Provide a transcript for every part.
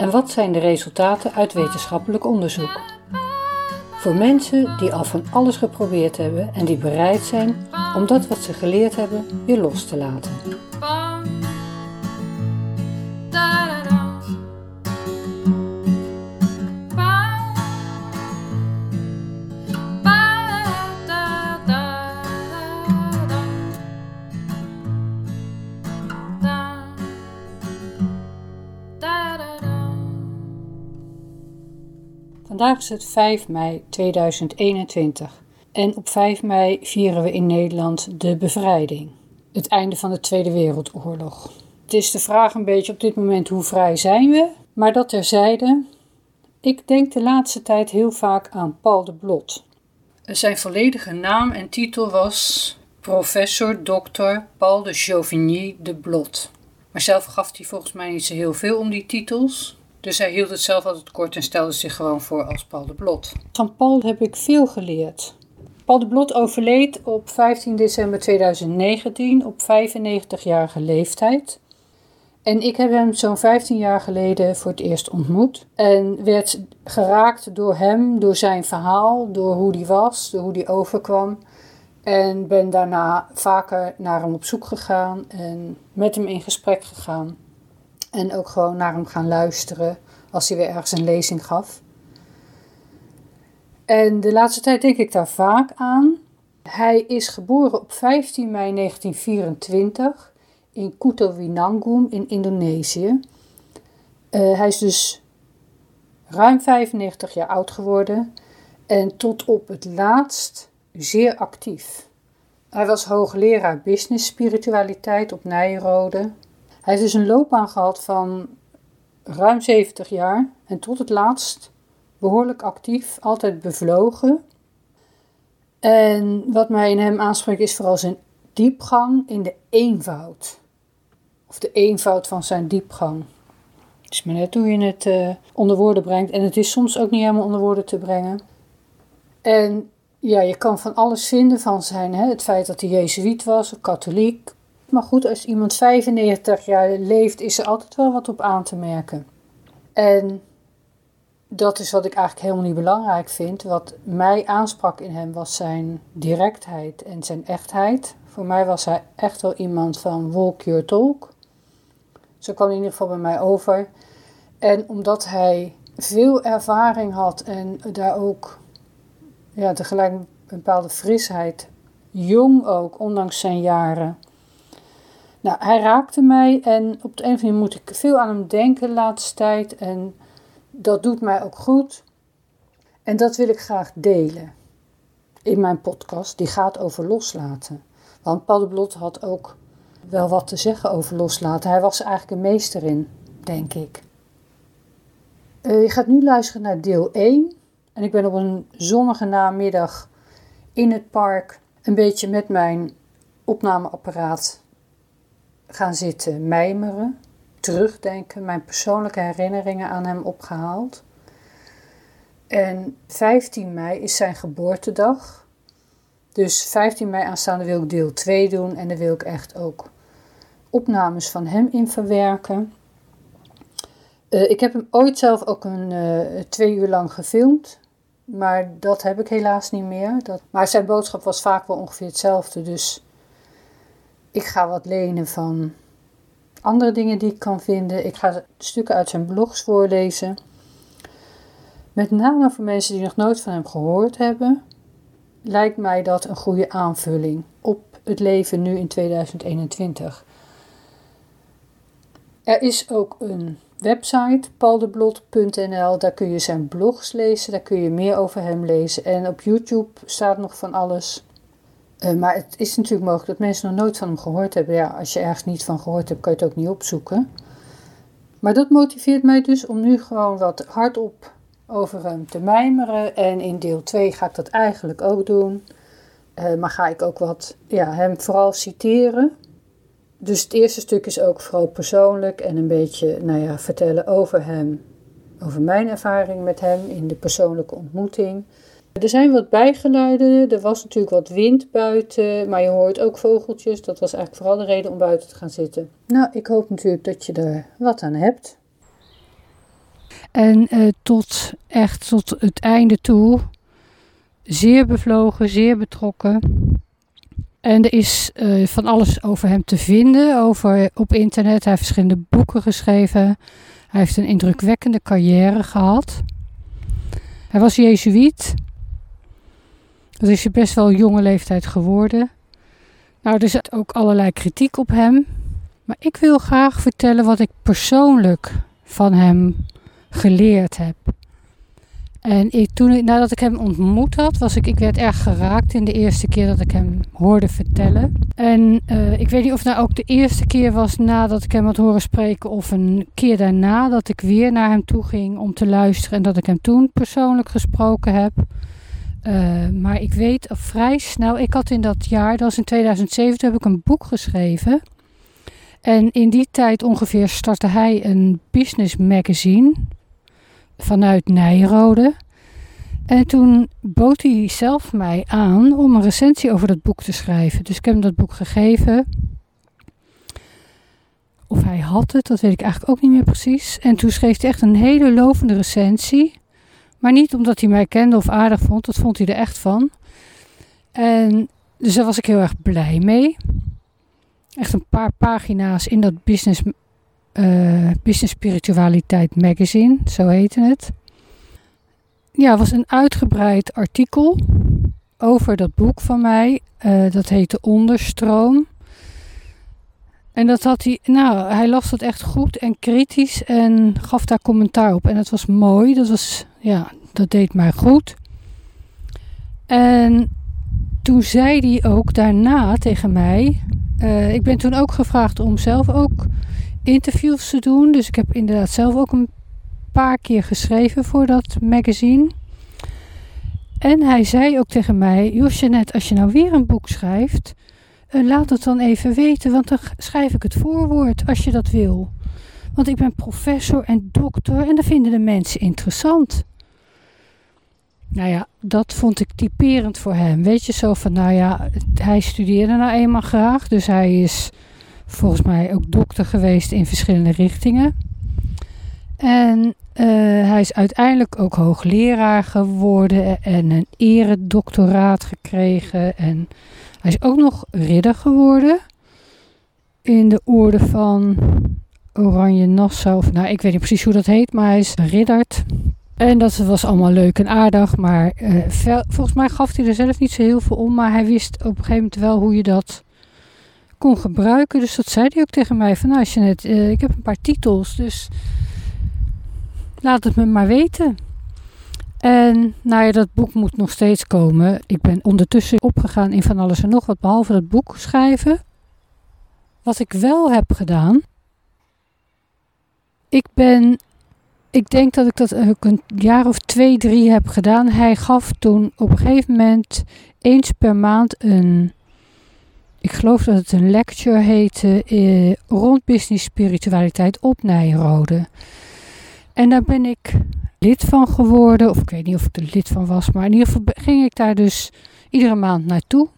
en wat zijn de resultaten uit wetenschappelijk onderzoek? Voor mensen die al van alles geprobeerd hebben en die bereid zijn om dat wat ze geleerd hebben weer los te laten. Vandaag is het 5 mei 2021 en op 5 mei vieren we in Nederland de bevrijding, het einde van de Tweede Wereldoorlog. Het is de vraag een beetje op dit moment hoe vrij zijn we, maar dat terzijde. Ik denk de laatste tijd heel vaak aan Paul de Blot. Zijn volledige naam en titel was professor Dr. Paul de Chauvigny de Blot. Maar zelf gaf hij volgens mij niet zo heel veel om die titels. Dus hij hield het zelf altijd kort en stelde zich gewoon voor als Paul de Blot. Van Paul heb ik veel geleerd. Paul de Blot overleed op 15 december 2019 op 95-jarige leeftijd. En ik heb hem zo'n 15 jaar geleden voor het eerst ontmoet. En werd geraakt door hem, door zijn verhaal, door hoe hij was, door hoe hij overkwam. En ben daarna vaker naar hem op zoek gegaan en met hem in gesprek gegaan. En ook gewoon naar hem gaan luisteren als hij weer ergens een lezing gaf. En de laatste tijd denk ik daar vaak aan. Hij is geboren op 15 mei 1924 in Kutowinangun in Indonesië. Uh, hij is dus ruim 95 jaar oud geworden en tot op het laatst zeer actief. Hij was hoogleraar business spiritualiteit op Nijrode hij heeft dus een loopbaan gehad van ruim 70 jaar en tot het laatst behoorlijk actief, altijd bevlogen. En wat mij in hem aanspreekt is vooral zijn diepgang in de eenvoud. Of de eenvoud van zijn diepgang. Het is maar net hoe je het uh, onder woorden brengt. En het is soms ook niet helemaal onder woorden te brengen. En ja, je kan van alles vinden van zijn. Hè? Het feit dat hij jezuïet was, katholiek, maar goed, als iemand 95 jaar leeft, is er altijd wel wat op aan te merken. En dat is wat ik eigenlijk helemaal niet belangrijk vind. Wat mij aansprak in hem was zijn directheid en zijn echtheid. Voor mij was hij echt wel iemand van walk your talk. Zo kwam in ieder geval bij mij over. En omdat hij veel ervaring had en daar ook ja, tegelijk een bepaalde frisheid, jong ook, ondanks zijn jaren, nou, hij raakte mij en op de een of andere manier moet ik veel aan hem denken de laatste tijd. En dat doet mij ook goed. En dat wil ik graag delen in mijn podcast. Die gaat over loslaten. Want Paul had ook wel wat te zeggen over loslaten. Hij was eigenlijk een meester in, denk ik. Uh, je gaat nu luisteren naar deel 1. En ik ben op een zonnige namiddag in het park een beetje met mijn opnameapparaat gaan zitten mijmeren, terugdenken, mijn persoonlijke herinneringen aan hem opgehaald. En 15 mei is zijn geboortedag. Dus 15 mei aanstaande wil ik deel 2 doen en dan wil ik echt ook opnames van hem in verwerken. Uh, ik heb hem ooit zelf ook een uh, twee uur lang gefilmd, maar dat heb ik helaas niet meer. Dat, maar zijn boodschap was vaak wel ongeveer hetzelfde, dus ik ga wat lenen van andere dingen die ik kan vinden. Ik ga stukken uit zijn blogs voorlezen. Met name voor mensen die nog nooit van hem gehoord hebben, lijkt mij dat een goede aanvulling op het leven nu in 2021. Er is ook een website, paldeblot.nl. Daar kun je zijn blogs lezen, daar kun je meer over hem lezen. En op YouTube staat nog van alles. Uh, maar het is natuurlijk mogelijk dat mensen nog nooit van hem gehoord hebben. Ja, als je ergens niet van gehoord hebt, kan je het ook niet opzoeken. Maar dat motiveert mij dus om nu gewoon wat hardop over hem te mijmeren. En in deel 2 ga ik dat eigenlijk ook doen. Uh, maar ga ik ook wat ja, hem vooral citeren. Dus het eerste stuk is ook vooral persoonlijk en een beetje nou ja, vertellen over hem. Over mijn ervaring met hem in de persoonlijke ontmoeting. Er zijn wat bijgeluiden. Er was natuurlijk wat wind buiten. Maar je hoort ook vogeltjes. Dat was eigenlijk vooral de reden om buiten te gaan zitten. Nou, ik hoop natuurlijk dat je er wat aan hebt. En uh, tot echt tot het einde toe. Zeer bevlogen, zeer betrokken. En er is uh, van alles over hem te vinden over, op internet. Hij heeft verschillende boeken geschreven. Hij heeft een indrukwekkende carrière gehad. Hij was jezuïet. Dat is best wel jonge leeftijd geworden. Nou, er zit ook allerlei kritiek op hem. Maar ik wil graag vertellen wat ik persoonlijk van hem geleerd heb. En ik, toen, nadat ik hem ontmoet had, was ik, ik werd erg geraakt in de eerste keer dat ik hem hoorde vertellen. En uh, ik weet niet of nou ook de eerste keer was nadat ik hem had horen spreken of een keer daarna dat ik weer naar hem toe ging om te luisteren en dat ik hem toen persoonlijk gesproken heb. Uh, maar ik weet vrij snel, ik had in dat jaar, dat was in 2007, heb ik een boek geschreven. En in die tijd ongeveer startte hij een business magazine vanuit Nijrode. En toen bood hij zelf mij aan om een recensie over dat boek te schrijven. Dus ik heb hem dat boek gegeven. Of hij had het, dat weet ik eigenlijk ook niet meer precies. En toen schreef hij echt een hele lovende recensie. Maar niet omdat hij mij kende of aardig vond, dat vond hij er echt van. En dus daar was ik heel erg blij mee. Echt een paar pagina's in dat business uh, Business Spiritualiteit Magazine, zo heette het. Ja, was een uitgebreid artikel over dat boek van mij. Uh, dat heette Onderstroom. En dat had hij, nou, hij las dat echt goed en kritisch en gaf daar commentaar op. En dat was mooi, dat was, ja, dat deed mij goed. En toen zei hij ook daarna tegen mij, uh, ik ben toen ook gevraagd om zelf ook interviews te doen. Dus ik heb inderdaad zelf ook een paar keer geschreven voor dat magazine. En hij zei ook tegen mij: Josje, net als je nou weer een boek schrijft, laat het dan even weten, want dan schrijf ik het voorwoord als je dat wil. Want ik ben professor en dokter en dat vinden de mensen interessant. Nou ja, dat vond ik typerend voor hem. Weet je, zo van, nou ja, hij studeerde nou eenmaal graag, dus hij is volgens mij ook dokter geweest in verschillende richtingen. En uh, hij is uiteindelijk ook hoogleraar geworden en een eredoctoraat gekregen. En hij is ook nog ridder geworden in de orde van Oranje Nassau. Of, nou, ik weet niet precies hoe dat heet, maar hij is ridderd. En dat was allemaal leuk en aardig, maar uh, volgens mij gaf hij er zelf niet zo heel veel om. Maar hij wist op een gegeven moment wel hoe je dat kon gebruiken. Dus dat zei hij ook tegen mij. Van nou, als je net, uh, ik heb een paar titels, dus laat het me maar weten. En nou ja, dat boek moet nog steeds komen. Ik ben ondertussen opgegaan in van alles en nog wat, behalve dat boek schrijven. Wat ik wel heb gedaan. Ik ben, ik denk dat ik dat ook een jaar of twee, drie heb gedaan. Hij gaf toen op een gegeven moment eens per maand een ik geloof dat het een lecture heette eh, rond business spiritualiteit op Nijrode. En daar ben ik lid van geworden, of ik weet niet of ik er lid van was, maar in ieder geval ging ik daar dus iedere maand naartoe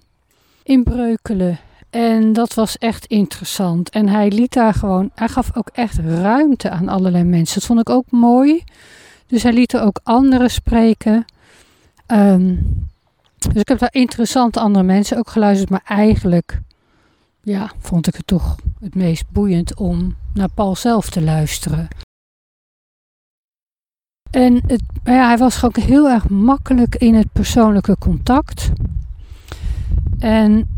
in Breukelen. En dat was echt interessant. En hij liet daar gewoon, hij gaf ook echt ruimte aan allerlei mensen. Dat vond ik ook mooi. Dus hij liet er ook anderen spreken. Um, dus ik heb daar interessante andere mensen ook geluisterd. Maar eigenlijk ja, vond ik het toch het meest boeiend om naar Paul zelf te luisteren. En ja, hij was gewoon heel erg makkelijk in het persoonlijke contact. En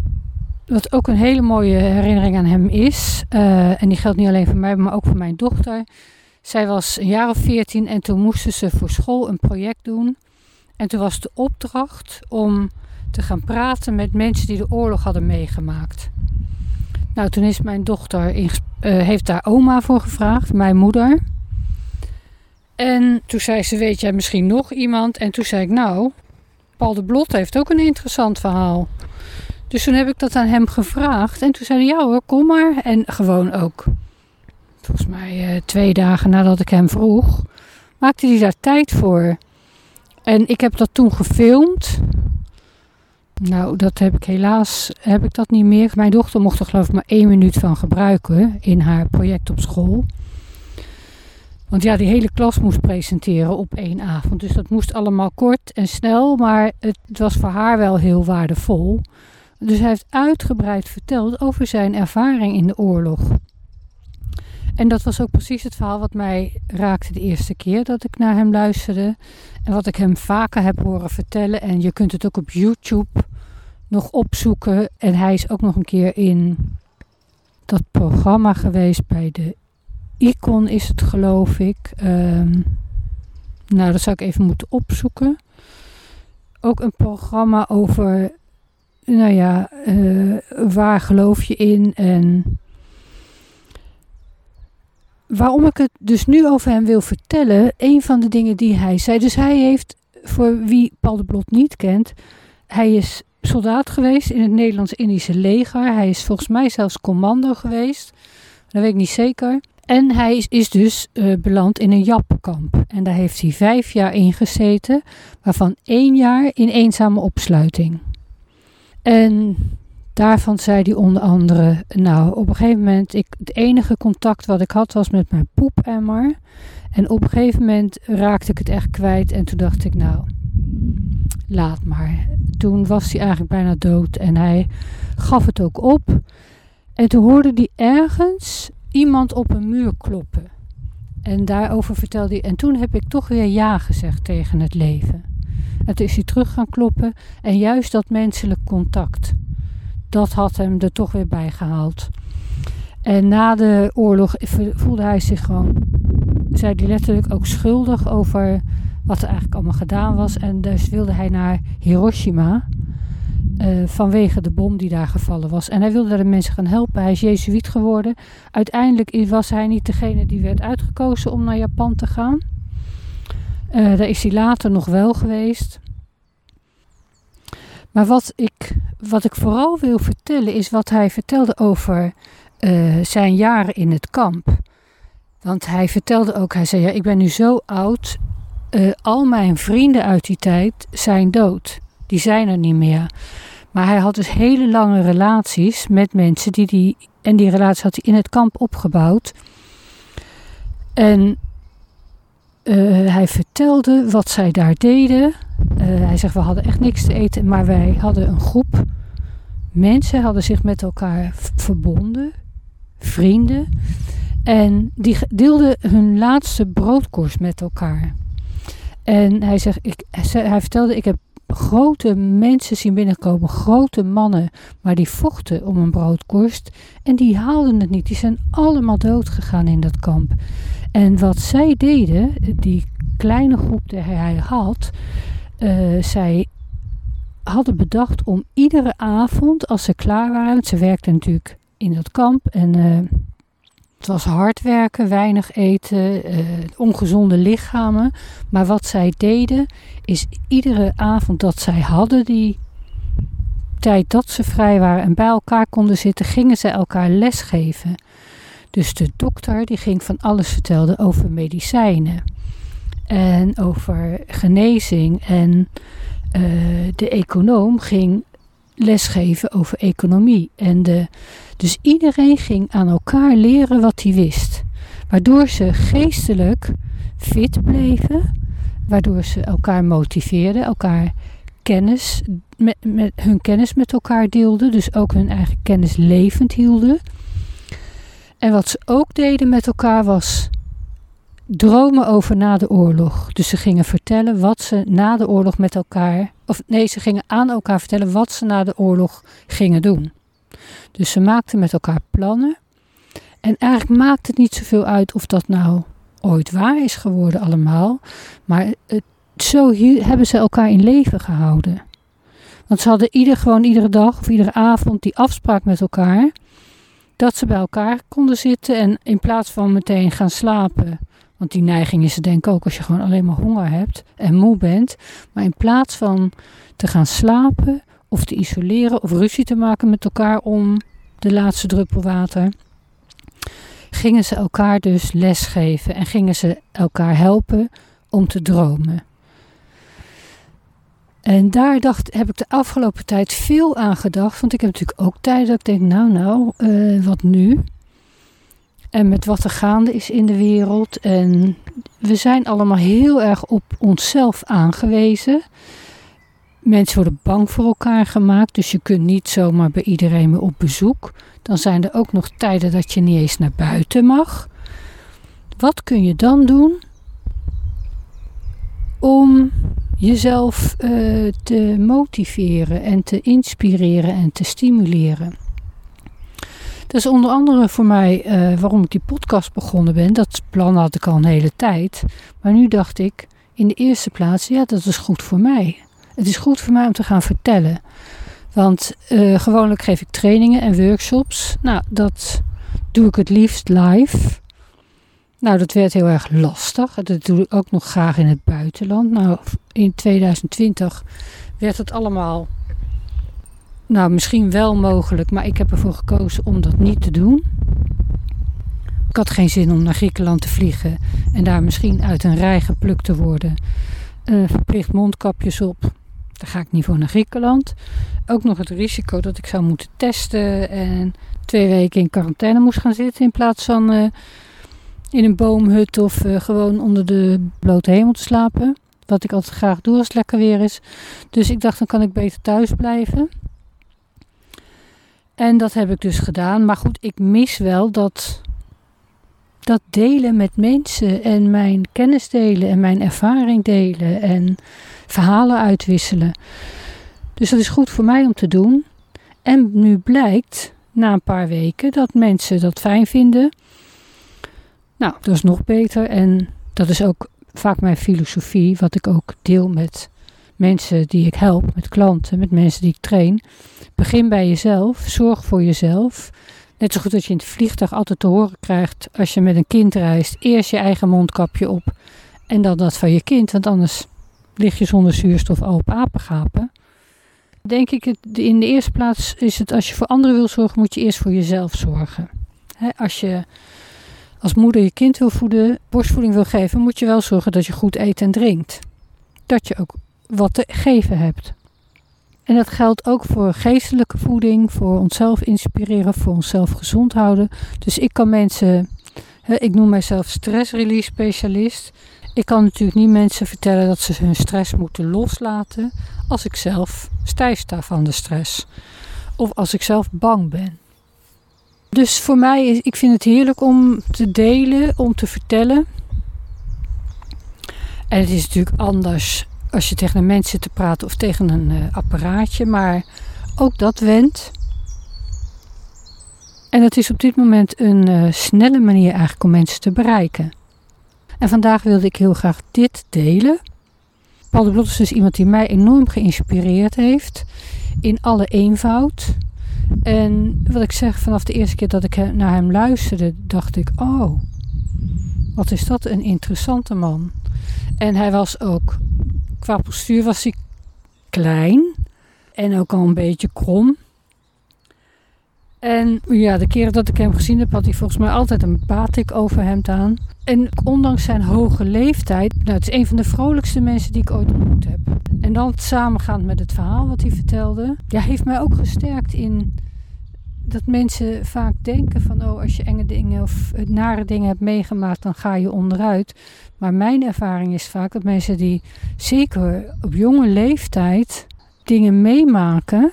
wat ook een hele mooie herinnering aan hem is, uh, en die geldt niet alleen voor mij, maar ook voor mijn dochter. Zij was een jaar of veertien en toen moesten ze voor school een project doen. En toen was de opdracht om te gaan praten met mensen die de oorlog hadden meegemaakt. Nou, toen is mijn dochter in, uh, heeft daar oma voor gevraagd, mijn moeder. En toen zei ze, weet jij misschien nog iemand? En toen zei ik, nou, Paul de Blot heeft ook een interessant verhaal. Dus toen heb ik dat aan hem gevraagd. En toen zei hij, ja hoor, kom maar. En gewoon ook, volgens mij uh, twee dagen nadat ik hem vroeg, maakte hij daar tijd voor. En ik heb dat toen gefilmd. Nou, dat heb ik helaas heb ik dat niet meer. Mijn dochter mocht er geloof ik maar één minuut van gebruiken in haar project op school. Want ja, die hele klas moest presenteren op één avond. Dus dat moest allemaal kort en snel, maar het, was voor haar wel heel waardevol. Dus hij heeft uitgebreid verteld over zijn ervaring in de oorlog. En dat was ook precies het verhaal wat mij raakte de eerste keer dat ik naar hem luisterde. En wat ik hem vaker heb horen vertellen. En je kunt het ook op YouTube nog opzoeken. En hij is ook nog een keer in dat programma geweest bij de Icon is het geloof ik. Um, nou, dat zou ik even moeten opzoeken. Ook een programma over, nou ja, uh, waar geloof je in en waarom ik het dus nu over hem wil vertellen, een van de dingen die hij zei. Dus hij heeft, voor wie Paul de Blot niet kent, hij is soldaat geweest in het Nederlands-Indische leger. Hij is volgens mij zelfs commando geweest. Dat weet ik niet zeker. En hij is, dus uh, beland in een jappenkamp. En daar heeft hij vijf jaar in gezeten, waarvan één jaar in eenzame opsluiting. En daarvan zei hij onder andere, nou op een gegeven moment, ik, het enige contact wat ik had was met mijn poepemmer. En op een gegeven moment raakte ik het echt kwijt en toen dacht ik, nou, laat maar. Toen was hij eigenlijk bijna dood en hij gaf het ook op. En toen hoorde hij ergens iemand op een muur kloppen. En daarover vertelde hij. En toen heb ik toch weer ja gezegd tegen het leven. En toen is hij terug gaan kloppen. En juist dat menselijk contact. Dat had hem er toch weer bij gehaald. En na de oorlog voelde hij zich gewoon. zei hij letterlijk ook schuldig over wat er eigenlijk allemaal gedaan was. En dus wilde hij naar Hiroshima. Uh, vanwege de bom die daar gevallen was. En hij wilde de mensen gaan helpen. Hij is Jezuïet geworden. Uiteindelijk was hij niet degene die werd uitgekozen om naar Japan te gaan. Uh, daar is hij later nog wel geweest. Maar wat ik, wat ik vooral wil vertellen is wat hij vertelde over uh, zijn jaren in het kamp. Want hij vertelde ook, hij zei ja, ik ben nu zo oud. al mijn vrienden uit die tijd zijn dood. Die zijn er niet meer. Maar hij had dus hele lange relaties met mensen die die. En die relatie had hij in het kamp opgebouwd. En uh, hij vertelde wat zij daar deden. Uh, hij zegt: We hadden echt niks te eten, maar wij hadden een groep mensen, hadden zich met elkaar verbonden, vrienden. En die deelden hun laatste broodkorst met elkaar. En hij zegt: ik, Hij vertelde: Ik heb grote mensen zien binnenkomen, grote mannen, maar die vochten om een broodkorst en die haalden het niet. Die zijn allemaal dood gegaan in dat kamp. En wat zij deden, die kleine groep die hij had, uh, zij hadden bedacht om iedere avond, als ze klaar waren, ze werkten natuurlijk in dat kamp en uh, het was hard werken, weinig eten, uh, ongezonde lichamen. Maar wat zij deden, is iedere avond dat zij hadden, die tijd dat ze vrij waren en bij elkaar konden zitten, gingen ze elkaar lesgeven. Dus de dokter die ging van alles vertellen over medicijnen en over genezing. En uh, de econoom ging lesgeven over economie. En de, dus iedereen ging aan elkaar leren wat hij wist. Waardoor ze geestelijk fit bleven, waardoor ze elkaar motiveerden, elkaar kennis, met, hun kennis met elkaar deelden, dus ook hun eigen kennis levend hielden. En wat ze ook deden met elkaar was dromen over na de oorlog. Dus ze gingen vertellen wat ze na de oorlog met elkaar, of nee, ze gingen aan elkaar vertellen wat ze na de oorlog gingen doen. Dus ze maakten met elkaar plannen. En eigenlijk maakt het niet zoveel uit of dat nou ooit waar is geworden allemaal. Maar het, zo hebben ze elkaar in leven gehouden. Want ze hadden ieder gewoon iedere dag of iedere avond die afspraak met elkaar. Dat ze bij elkaar konden zitten en in plaats van meteen gaan slapen Want die neiging is er denk ik ook als je gewoon alleen maar honger hebt en moe bent. Maar in plaats van te gaan slapen of te isoleren of ruzie te maken met elkaar om de laatste druppel water, gingen ze elkaar dus lesgeven en gingen ze elkaar helpen om te dromen. En daar dacht, heb ik de afgelopen tijd veel aan gedacht. Want ik heb natuurlijk ook tijd dat ik denk, nou nou, uh, wat nu? En met wat er gaande is in de wereld. En we zijn allemaal heel erg op onszelf aangewezen. Mensen worden bang voor elkaar gemaakt. Dus je kunt niet zomaar bij iedereen meer op bezoek. Dan zijn er ook nog tijden dat je niet eens naar buiten mag. Wat kun je dan doen om jezelf uh, te motiveren en te inspireren en te stimuleren. Dat is onder andere voor mij uh, waarom ik die podcast begonnen ben. Dat plan had ik al een hele tijd. Maar nu dacht ik in de eerste plaats, ja, dat is goed voor mij. Het is goed voor mij om te gaan vertellen. Want uh, gewoonlijk geef ik trainingen en workshops. Nou, dat doe ik het liefst live. Nou, dat werd heel erg lastig. Dat doe ik ook nog graag in het buitenland. Nou, in 2020 werd het allemaal, nou, misschien wel mogelijk, maar ik heb ervoor gekozen om dat niet te doen. Ik had geen zin om naar Griekenland te vliegen en daar misschien uit een rij geplukt te worden. Uh, verplicht mondkapjes op. Daar ga ik niet voor naar Griekenland. Ook nog het risico dat ik zou moeten testen en twee weken in quarantaine moest gaan zitten in plaats van. Uh, in een boomhut of uh, gewoon onder de blote hemel te slapen. Wat ik altijd graag doe als het lekker weer is. Dus ik dacht, dan kan ik beter thuis blijven. En dat heb ik dus gedaan. Maar goed, ik mis wel dat, dat delen met mensen. En mijn kennis delen en mijn ervaring delen. En verhalen uitwisselen. Dus dat is goed voor mij om te doen. En nu blijkt na een paar weken dat mensen dat fijn vinden. Nou, dat is nog beter. En dat is ook vaak mijn filosofie, wat ik ook deel met mensen die ik help, met klanten, met mensen die ik train. Begin bij jezelf, zorg voor jezelf. Net zo goed als je in het vliegtuig altijd te horen krijgt als je met een kind reist, eerst je eigen mondkapje op en dan dat van je kind, want anders lig je zonder zuurstof al op apengapen. Denk ik, in de eerste plaats is het als je voor anderen wil zorgen, moet je eerst voor jezelf zorgen. als je als moeder je kind wil voeden, borstvoeding wil geven, moet je wel zorgen dat je goed eet en drinkt. Dat je ook wat te geven hebt. En dat geldt ook voor geestelijke voeding, voor onszelf inspireren, voor onszelf gezond houden. Dus ik kan mensen, ik noem mijzelf stress release specialist. Ik kan natuurlijk niet mensen vertellen dat ze hun stress moeten loslaten als ik zelf stijf sta van de stress. Of als ik zelf bang ben. Dus voor mij, is, ik vind het heerlijk om te delen, om te vertellen. En het is natuurlijk anders als je tegen een mens zit te praten of tegen een uh, apparaatje, maar ook dat wendt. En het is op dit moment een uh, snelle manier eigenlijk om mensen te bereiken. En vandaag wilde ik heel graag dit delen. Paul de Blot is dus iemand die mij enorm geïnspireerd heeft in alle eenvoud. En wat ik zeg, vanaf de eerste keer dat ik naar hem luisterde, dacht ik: Oh, wat is dat een interessante man. En hij was ook, qua postuur was hij klein en ook al een beetje krom. En ja, de keren dat ik hem gezien heb, had hij volgens mij altijd een batik over hem aan. En ondanks zijn hoge leeftijd, nou, het is een van de vrolijkste mensen die ik ooit ontmoet heb. En dan samengaand met het verhaal wat hij vertelde, ja, heeft mij ook gesterkt in dat mensen vaak denken van oh, als je enge dingen of nare dingen hebt meegemaakt, dan ga je onderuit. Maar mijn ervaring is vaak dat mensen die zeker op jonge leeftijd dingen meemaken,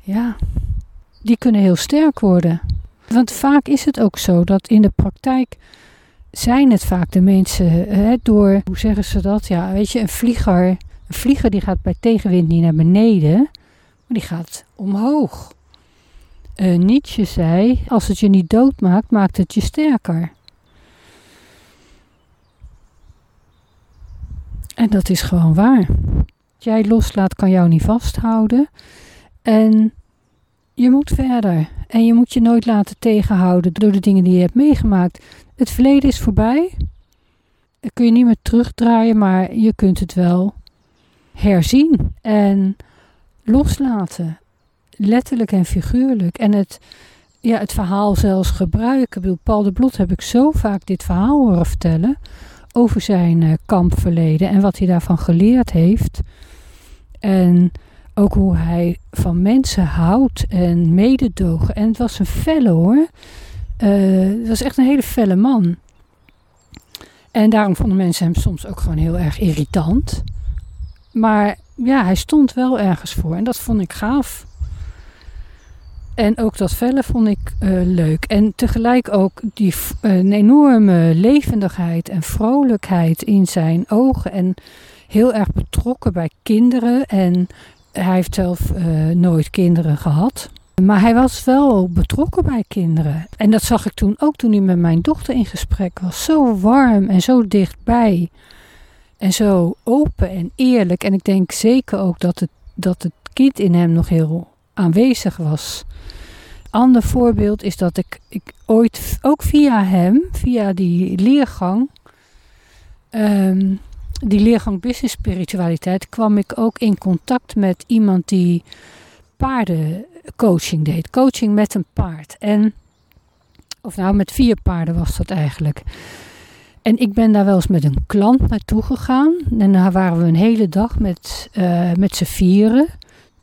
ja, die kunnen heel sterk worden. Want vaak is het ook zo dat in de praktijk zijn het vaak de mensen hè, door, hoe zeggen ze dat? Ja, weet je, een vlieger, een vlieger die gaat bij tegenwind niet naar beneden, maar die gaat omhoog. Uh, Nietzsche zei: Als het je niet doodmaakt, maakt het je sterker. En dat is gewoon waar. Wat jij loslaat, kan jou niet vasthouden. En je moet verder. En je moet je nooit laten tegenhouden door de dingen die je hebt meegemaakt. Het verleden is voorbij. kun je niet meer terugdraaien, maar je kunt het wel herzien en loslaten. Letterlijk en figuurlijk. En het, ja, het verhaal zelfs gebruiken. Ik bedoel, Paul de Blot heb ik zo vaak dit verhaal horen vertellen over zijn uh, kampverleden en wat hij daarvan geleerd heeft. En ook hoe hij van mensen houdt en mededogen. En het was een felle hoor. Uh, het was echt een hele felle man. En daarom vonden mensen hem soms ook gewoon heel erg irritant. Maar ja, hij stond wel ergens voor en dat vond ik gaaf. En ook dat felle vond ik uh, leuk. En tegelijk ook die, enorme levendigheid en vrolijkheid in zijn ogen. En heel erg betrokken bij kinderen. En hij heeft zelf uh, nooit kinderen gehad. Maar hij was wel betrokken bij kinderen. En dat zag ik toen ook toen hij met mijn dochter in gesprek was. Zo warm en zo dichtbij. En zo open en eerlijk. En ik denk zeker ook dat het, dat het kind in hem nog heel aanwezig was. Ander voorbeeld is dat ik, ik ooit ook via hem, via die leergang, um, die leergang Business Spiritualiteit, kwam ik ook in contact met iemand die paardencoaching deed. Coaching met een paard. En, of nou, met vier paarden was dat eigenlijk. En ik ben daar wel eens met een klant naartoe gegaan. En daar waren we een hele dag met, uh, met z'n vieren.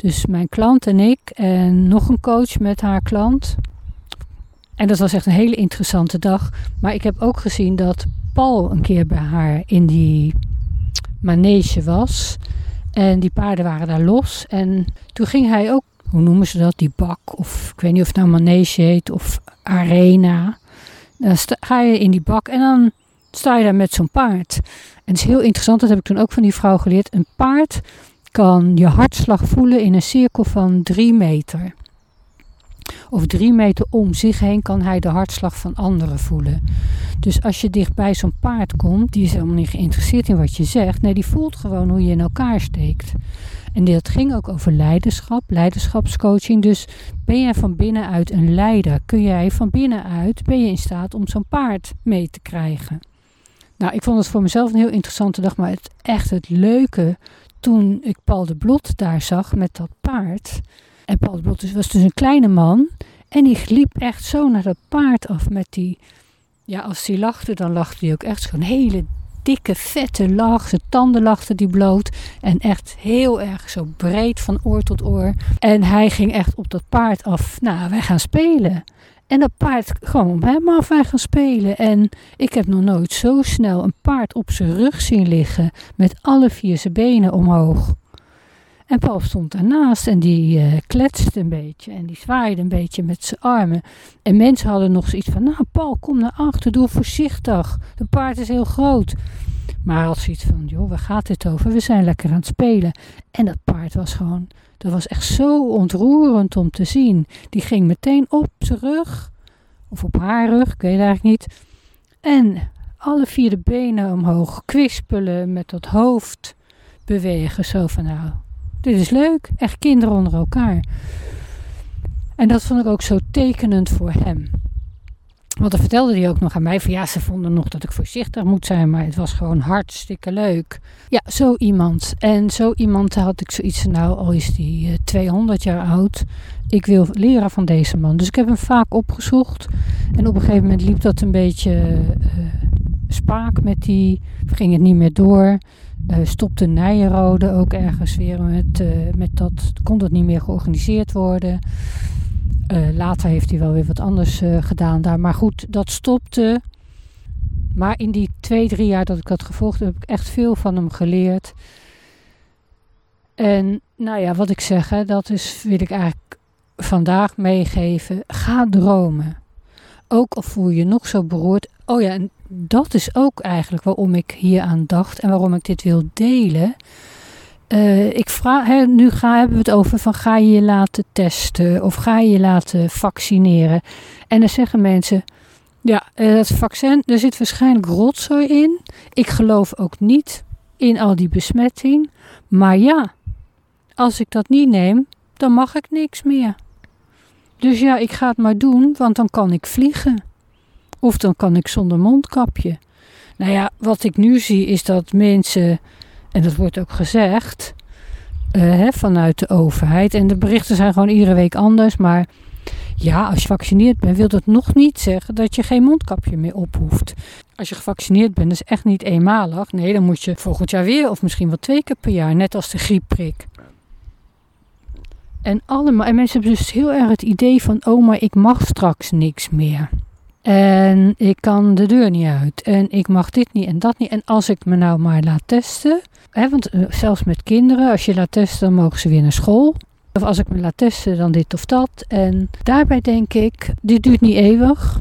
Dus mijn klant en ik en nog een coach met haar klant. En dat was echt een hele interessante dag. Maar ik heb ook gezien dat Paul een keer bij haar in die manege was. En die paarden waren daar los. En toen ging hij ook, hoe noemen ze dat, die bak. Of ik weet niet of het nou manege heet of arena. Dan ga je in die bak en dan sta je daar met zo'n paard. En het is heel interessant, dat heb ik toen ook van die vrouw geleerd. Een paard kan je hartslag voelen in een cirkel van drie meter. Of drie meter om zich heen kan hij de hartslag van anderen voelen. Dus als je dichtbij zo'n paard komt, die is helemaal niet geïnteresseerd in wat je zegt. Nee, die voelt gewoon hoe je in elkaar steekt. En dat ging ook over leiderschap, leiderschapscoaching. Dus ben jij van binnenuit een leider? Kun jij van binnenuit, ben je in staat om zo'n paard mee te krijgen? Nou, ik vond het voor mezelf een heel interessante dag, maar het echt het leuke toen ik Paul de Blot daar zag met dat paard. En Paul de Blot was dus een kleine man. En die liep echt zo naar dat paard af met die... Ja, als hij lachte, dan lachte hij ook echt zo'n hele dikke, vette lach. Zijn tanden lachten die bloot. En echt heel erg zo breed van oor tot oor. En hij ging echt op dat paard af. Nou, wij gaan spelen. En dat paard gewoon op hem af en gaan spelen. En ik heb nog nooit zo snel een paard op zijn rug zien liggen. Met alle vier zijn benen omhoog. En Paul stond daarnaast en die uh, kletste een beetje. En die zwaaide een beetje met zijn armen. En mensen hadden nog zoiets van: Nou, Paul, kom naar achter, doe voorzichtig. De paard is heel groot. Maar had zoiets van: Joh, waar gaat dit over? We zijn lekker aan het spelen. En dat paard was gewoon dat was echt zo ontroerend om te zien. Die ging meteen op zijn rug, of op haar rug, ik weet eigenlijk niet. En alle vier de benen omhoog kwispelen, met dat hoofd bewegen. Zo van nou, dit is leuk. Echt kinderen onder elkaar. En dat vond ik ook zo tekenend voor hem. Want dan vertelde hij ook nog aan mij van ja, ze vonden nog dat ik voorzichtig moet zijn, maar het was gewoon hartstikke leuk. Ja, zo iemand. En zo iemand had ik zoiets van nou, al is die 200 jaar oud, ik wil leren van deze man. Dus ik heb hem vaak opgezocht en op een gegeven moment liep dat een beetje uh, spaak met die, ging het niet meer door. Uh, stopte Nijenrode ook ergens weer met, uh, met dat, kon dat niet meer georganiseerd worden. Uh, later heeft hij wel weer wat anders gedaan daar. Maar goed, dat stopte. Maar in die twee, drie jaar dat ik dat gevolgd heb, heb ik echt veel van hem geleerd. En nou ja, wat ik zeg, dat is, wil ik eigenlijk vandaag meegeven. Ga dromen. Ook al voel je je nog zo beroerd. Oh ja, en dat is ook eigenlijk waarom ik hier aan dacht en waarom ik dit wil delen. Uh, ik vraag, hè, nu ga, hebben we het over van ga je je laten testen of ga je je laten vaccineren. En dan zeggen mensen, ja, uh, dat vaccin, er zit waarschijnlijk rotzooi in. Ik geloof ook niet in al die besmetting. Maar ja, als ik dat niet neem, dan mag ik niks meer. Dus ja, ik ga het maar doen, want dan kan ik vliegen. Of dan kan ik zonder mondkapje. Nou ja, wat ik nu zie is dat mensen, en dat wordt ook gezegd uh, vanuit de overheid, en de berichten zijn gewoon iedere week anders, maar ja, als je gevaccineerd bent, wil dat nog niet zeggen dat je geen mondkapje meer op hoeft. Als je gevaccineerd bent, is echt niet eenmalig. Nee, dan moet je volgend jaar weer, of misschien wel twee keer per jaar, net als de griepprik. En, allemaal, en mensen hebben dus heel erg het idee van: oh, maar ik mag straks niks meer. En ik kan de deur niet uit. En ik mag dit niet en dat niet. En als ik me nou maar laat testen. Hè, want eh, zelfs met kinderen, als je laat testen, dan mogen ze weer naar school. Of als ik me laat testen, dan dit of dat. En daarbij denk ik, dit duurt niet eeuwig.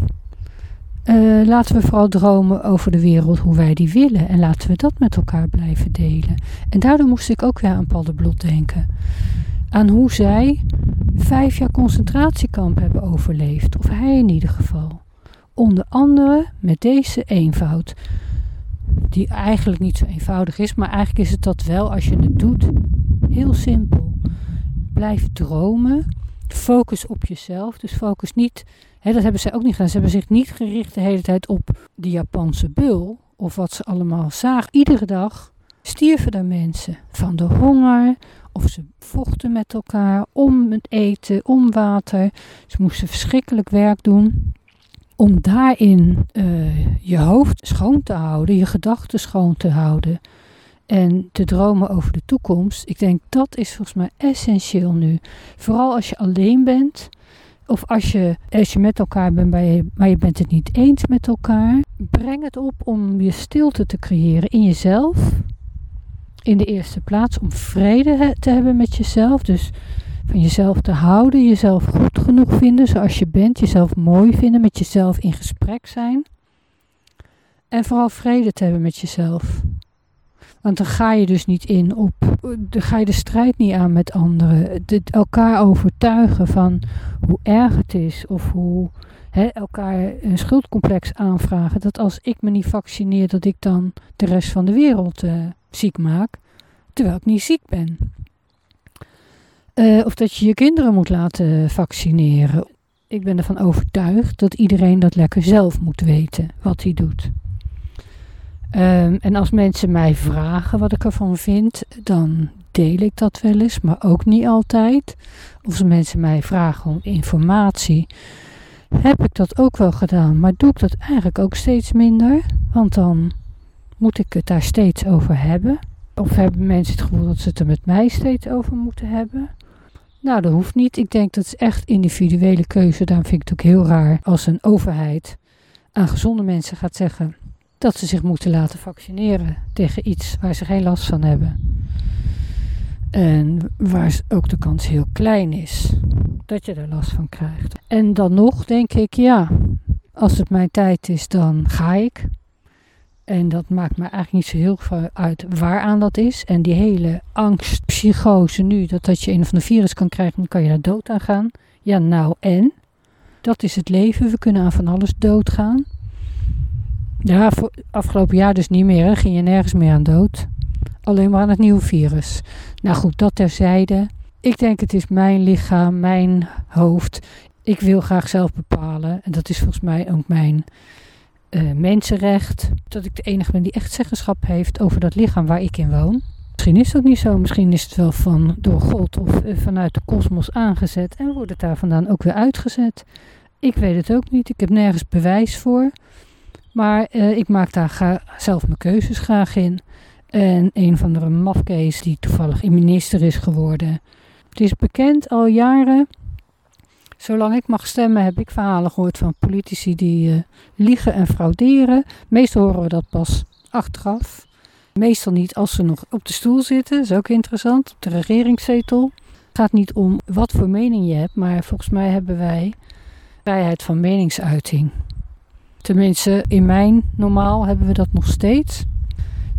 Uh, laten we vooral dromen over de wereld hoe wij die willen. En laten we dat met elkaar blijven delen. En daardoor moest ik ook weer aan Paul de Blot denken. Aan hoe zij vijf jaar concentratiekamp hebben overleefd. Of hij in ieder geval. Onder andere met deze eenvoud. Die eigenlijk niet zo eenvoudig is, maar eigenlijk is het dat wel als je het doet. Heel simpel. Blijf dromen. Focus op jezelf. Dus focus niet. Hè, dat hebben zij ook niet gedaan. Ze hebben zich niet gericht de hele tijd op de Japanse bul. Of wat ze allemaal zagen. Iedere dag stierven er mensen van de honger. Of ze vochten met elkaar om het eten, om water. Ze moesten verschrikkelijk werk doen om daarin uh, je hoofd schoon te houden, je gedachten schoon te houden en te dromen over de toekomst. Ik denk dat is volgens mij essentieel nu. Vooral als je alleen bent of als je, als je met elkaar bent, maar je, maar je bent het niet eens met elkaar. Breng het op om je stilte te creëren in jezelf. In de eerste plaats om vrede te hebben met jezelf. Dus van jezelf te houden, jezelf goed genoeg vinden zoals je bent, jezelf mooi vinden, met jezelf in gesprek zijn. En vooral vrede te hebben met jezelf. Want dan ga je dus niet in op, dan ga je de strijd niet aan met anderen. De, elkaar overtuigen van hoe erg het is of hoe elkaar een schuldcomplex aanvragen. Dat als ik me niet vaccineer, dat ik dan de rest van de wereld uh, ziek maak. Terwijl ik niet ziek ben. Uh, of dat je je kinderen moet laten vaccineren. Ik ben ervan overtuigd dat iedereen dat lekker zelf moet weten wat hij doet. Um, en als mensen mij vragen wat ik ervan vind, dan deel ik dat wel eens, maar ook niet altijd. Of als mensen mij vragen om informatie, heb ik dat ook wel gedaan, maar doe ik dat eigenlijk ook steeds minder. Want dan moet ik het daar steeds over hebben. Of hebben mensen het gevoel dat ze het er met mij steeds over moeten hebben? Nou, dat hoeft niet. Ik denk dat het echt individuele keuze. Daarom vind ik het ook heel raar als een overheid aan gezonde mensen gaat zeggen dat ze zich moeten laten vaccineren tegen iets waar ze geen last van hebben. En waar ook de kans heel klein is dat je er last van krijgt. En dan nog denk ik, ja, als het mijn tijd is, dan ga ik. En dat maakt me eigenlijk niet zo heel veel uit waaraan dat is. En die hele angst, psychose nu, dat, dat je een of ander virus kan krijgen, dan kan je daar dood aan gaan. Ja, nou en? Dat is het leven. We kunnen aan van alles doodgaan. Ja, afgelopen jaar dus niet meer. Hè? Ging je nergens meer aan dood. Alleen maar aan het nieuwe virus. Nou goed, dat terzijde. Ik denk het is mijn lichaam, mijn hoofd. Ik wil graag zelf bepalen. En dat is volgens mij ook mijn uh, mensenrecht. Dat ik de enige ben die echt zeggenschap heeft over dat lichaam waar ik in woon. Misschien is dat niet zo. Misschien is het wel van door God of uh, vanuit de kosmos aangezet. En wordt het daar vandaan ook weer uitgezet. Ik weet het ook niet. Ik heb nergens bewijs voor. Maar uh, ik maak daar zelf mijn keuzes graag in. En een van de mafkees die toevallig minister is geworden. Het is bekend al jaren Zolang ik mag stemmen heb ik verhalen gehoord van politici die uh, liegen en frauderen. Meestal horen we dat pas achteraf. Meestal niet als ze nog op de stoel zitten, dat is ook interessant, op de regeringszetel. Het gaat niet om wat voor mening je hebt, maar volgens mij hebben wij vrijheid van meningsuiting. Tenminste, in mijn normaal hebben we dat nog steeds.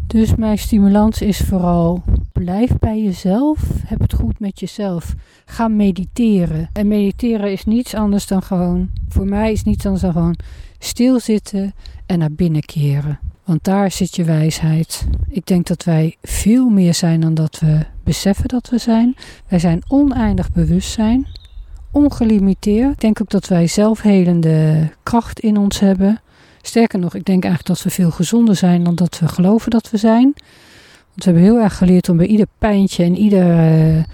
Dus mijn stimulans is vooral blijf bij jezelf. Heb het goed met jezelf. Ga mediteren. En mediteren is niets anders dan gewoon, voor mij is niets anders dan gewoon stilzitten en naar binnen keren. Want daar zit je wijsheid. Ik denk dat wij veel meer zijn dan dat we beseffen dat we zijn. Wij zijn oneindig bewustzijn, ongelimiteerd. Ik denk ook dat wij zelfhelende kracht in ons hebben. Sterker nog, ik denk eigenlijk dat we veel gezonder zijn dan dat we geloven dat we zijn. Want we hebben heel erg geleerd om bij ieder pijntje en ieder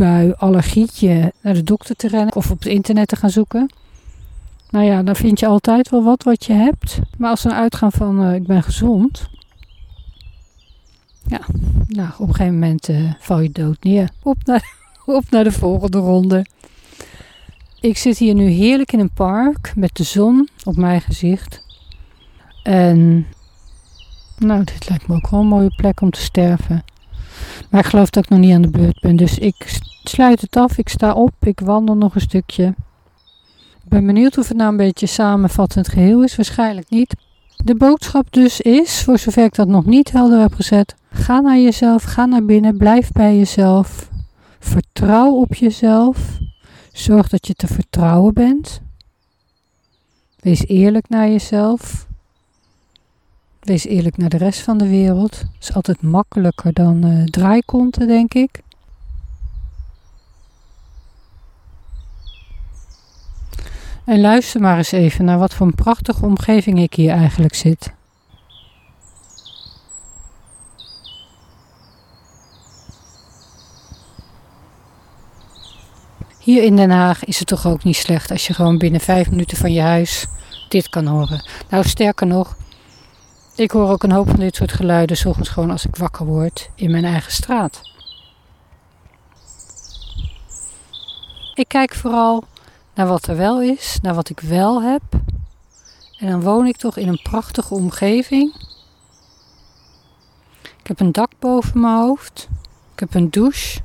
uh, allergietje naar de dokter te rennen of op het internet te gaan zoeken. Nou ja, dan vind je altijd wel wat wat je hebt. Maar als we uitgaan van uh, ik ben gezond. Ja, nou op een gegeven moment uh, val je dood neer. Op naar, op naar de volgende ronde. Ik zit hier nu heerlijk in een park met de zon op mijn gezicht. En nou, dit lijkt me ook wel een mooie plek om te sterven. Maar ik geloof dat ik nog niet aan de beurt ben. Dus ik sluit het af. Ik sta op. Ik wandel nog een stukje. Ik ben benieuwd of het nou een beetje samenvattend geheel is. Waarschijnlijk niet. De boodschap dus is, voor zover ik dat nog niet helder heb gezet, ga naar jezelf, ga naar binnen, blijf bij jezelf. Vertrouw op jezelf. Zorg dat je te vertrouwen bent. Wees eerlijk naar jezelf. Wees eerlijk naar de rest van de wereld. Is altijd makkelijker dan uh, draaikonten, denk ik. En luister maar eens even naar wat voor een prachtige omgeving ik hier eigenlijk zit. Hier in Den Haag is het toch ook niet slecht als je gewoon binnen vijf minuten van je huis dit kan horen. Nou, sterker nog, ik hoor ook een hoop van dit soort geluiden, soms gewoon als ik wakker word in mijn eigen straat. Ik kijk vooral naar wat er wel is, naar wat ik wel heb. En dan woon ik toch in een prachtige omgeving. Ik heb een dak boven mijn hoofd. Ik heb een douche.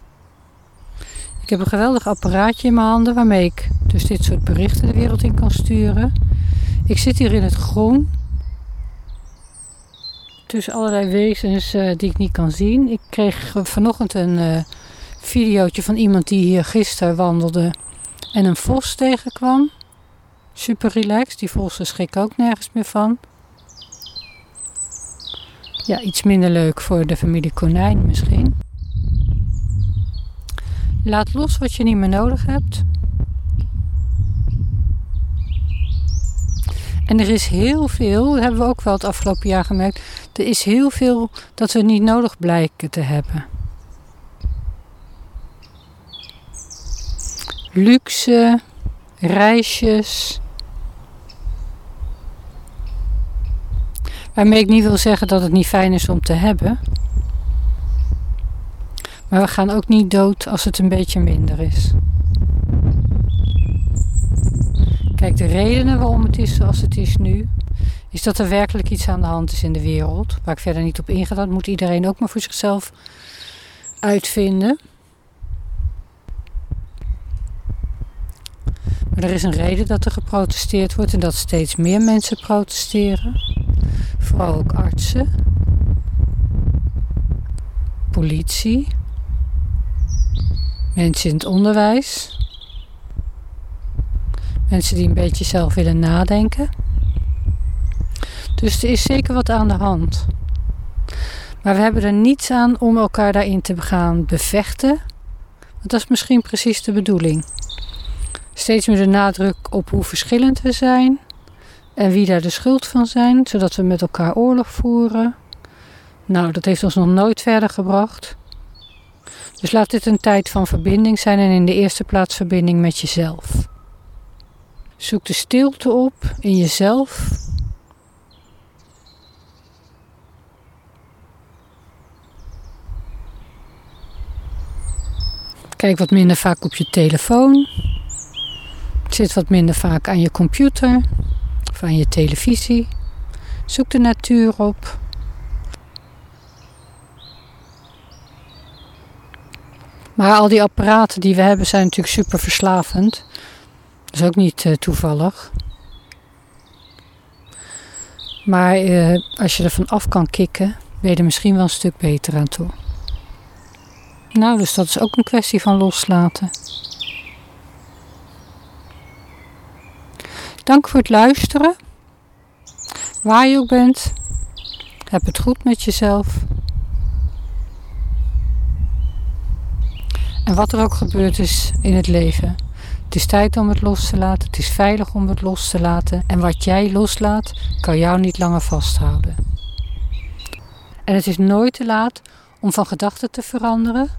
Ik heb een geweldig apparaatje in mijn handen waarmee ik dus dit soort berichten de wereld in kan sturen. Ik zit hier in het groen. Tussen allerlei wezens uh, die ik niet kan zien. Ik kreeg vanochtend een uh, videootje van iemand die hier gisteren wandelde en een vos tegenkwam. Super relaxed. Die vossen schrik ook nergens meer van. Ja, iets minder leuk voor de familie konijn misschien. Laat los wat je niet meer nodig hebt. En er is heel veel, dat hebben we ook wel het afgelopen jaar gemerkt. Er is heel veel dat we niet nodig blijken te hebben. Luxe, reisjes. Waarmee ik niet wil zeggen dat het niet fijn is om te hebben. Maar we gaan ook niet dood als het een beetje minder is. Kijk, de redenen waarom het is zoals het is nu, is dat er werkelijk iets aan de hand is in de wereld. Waar ik verder niet op inga, dat moet iedereen ook maar voor zichzelf uitvinden. Maar er is een reden dat er geprotesteerd wordt en dat steeds meer mensen protesteren. Vooral ook artsen, politie, mensen in het onderwijs, mensen die een beetje zelf willen nadenken. Dus er is zeker wat aan de hand. Maar we hebben er niets aan om elkaar daarin te gaan bevechten. Want dat is misschien precies de bedoeling. Steeds meer de nadruk op hoe verschillend we zijn en wie daar de schuld van zijn, zodat we met elkaar oorlog voeren. Nou, dat heeft ons nog nooit verder gebracht. Dus laat dit een tijd van verbinding zijn en in de eerste plaats verbinding met jezelf. Zoek de stilte op in jezelf. Kijk wat minder vaak op je telefoon. Zit wat minder vaak aan je computer of aan je televisie. Zoek de natuur op. Maar al die apparaten die we hebben zijn natuurlijk super verslavend. Dat is ook niet uh, toevallig. Maar uh, als je ervan af kan kicken, ben je er misschien wel een stuk beter aan toe. Nou, dus dat is ook een kwestie van loslaten. Dank voor het luisteren. Waar je ook bent, heb het goed met jezelf. En wat er ook gebeurd is in het leven. Het is tijd om het los te laten. Het is veilig om het los te laten. En wat jij loslaat, kan jou niet langer vasthouden. En het is nooit te laat om van gedachten te veranderen.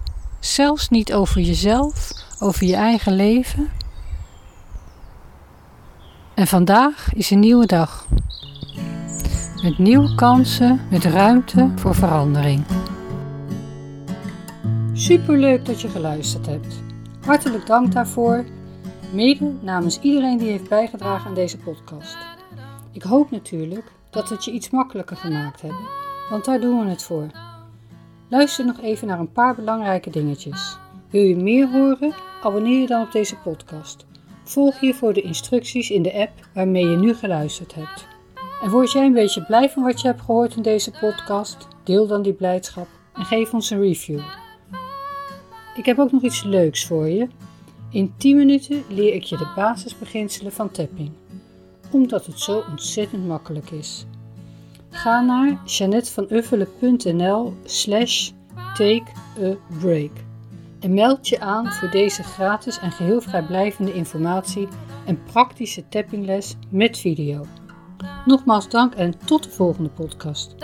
Zelfs niet over jezelf, over je eigen leven. En vandaag is een nieuwe dag. Met nieuwe kansen, met ruimte voor verandering. Superleuk dat je geluisterd hebt. Hartelijk dank daarvoor, mede namens iedereen die heeft bijgedragen aan deze podcast. Ik hoop natuurlijk dat het je iets makkelijker gemaakt hebben, want daar doen we het voor. Luister nog even naar een paar belangrijke dingetjes. Wil je meer horen? Abonneer je dan op deze podcast. Volg hiervoor de instructies in de app waarmee je nu geluisterd hebt. En word jij een beetje blij van wat je hebt gehoord in deze podcast? Deel dan die blijdschap en geef ons een review. Ik heb ook nog iets leuks voor je. In 10 minuten leer ik je de basisbeginselen van tapping, omdat het zo ontzettend makkelijk is. Ga naar janetvanuffelen.nl slash take a break en meld je aan voor deze gratis en geheel vrijblijvende informatie en praktische tappingles met video. Nogmaals dank en tot de volgende podcast.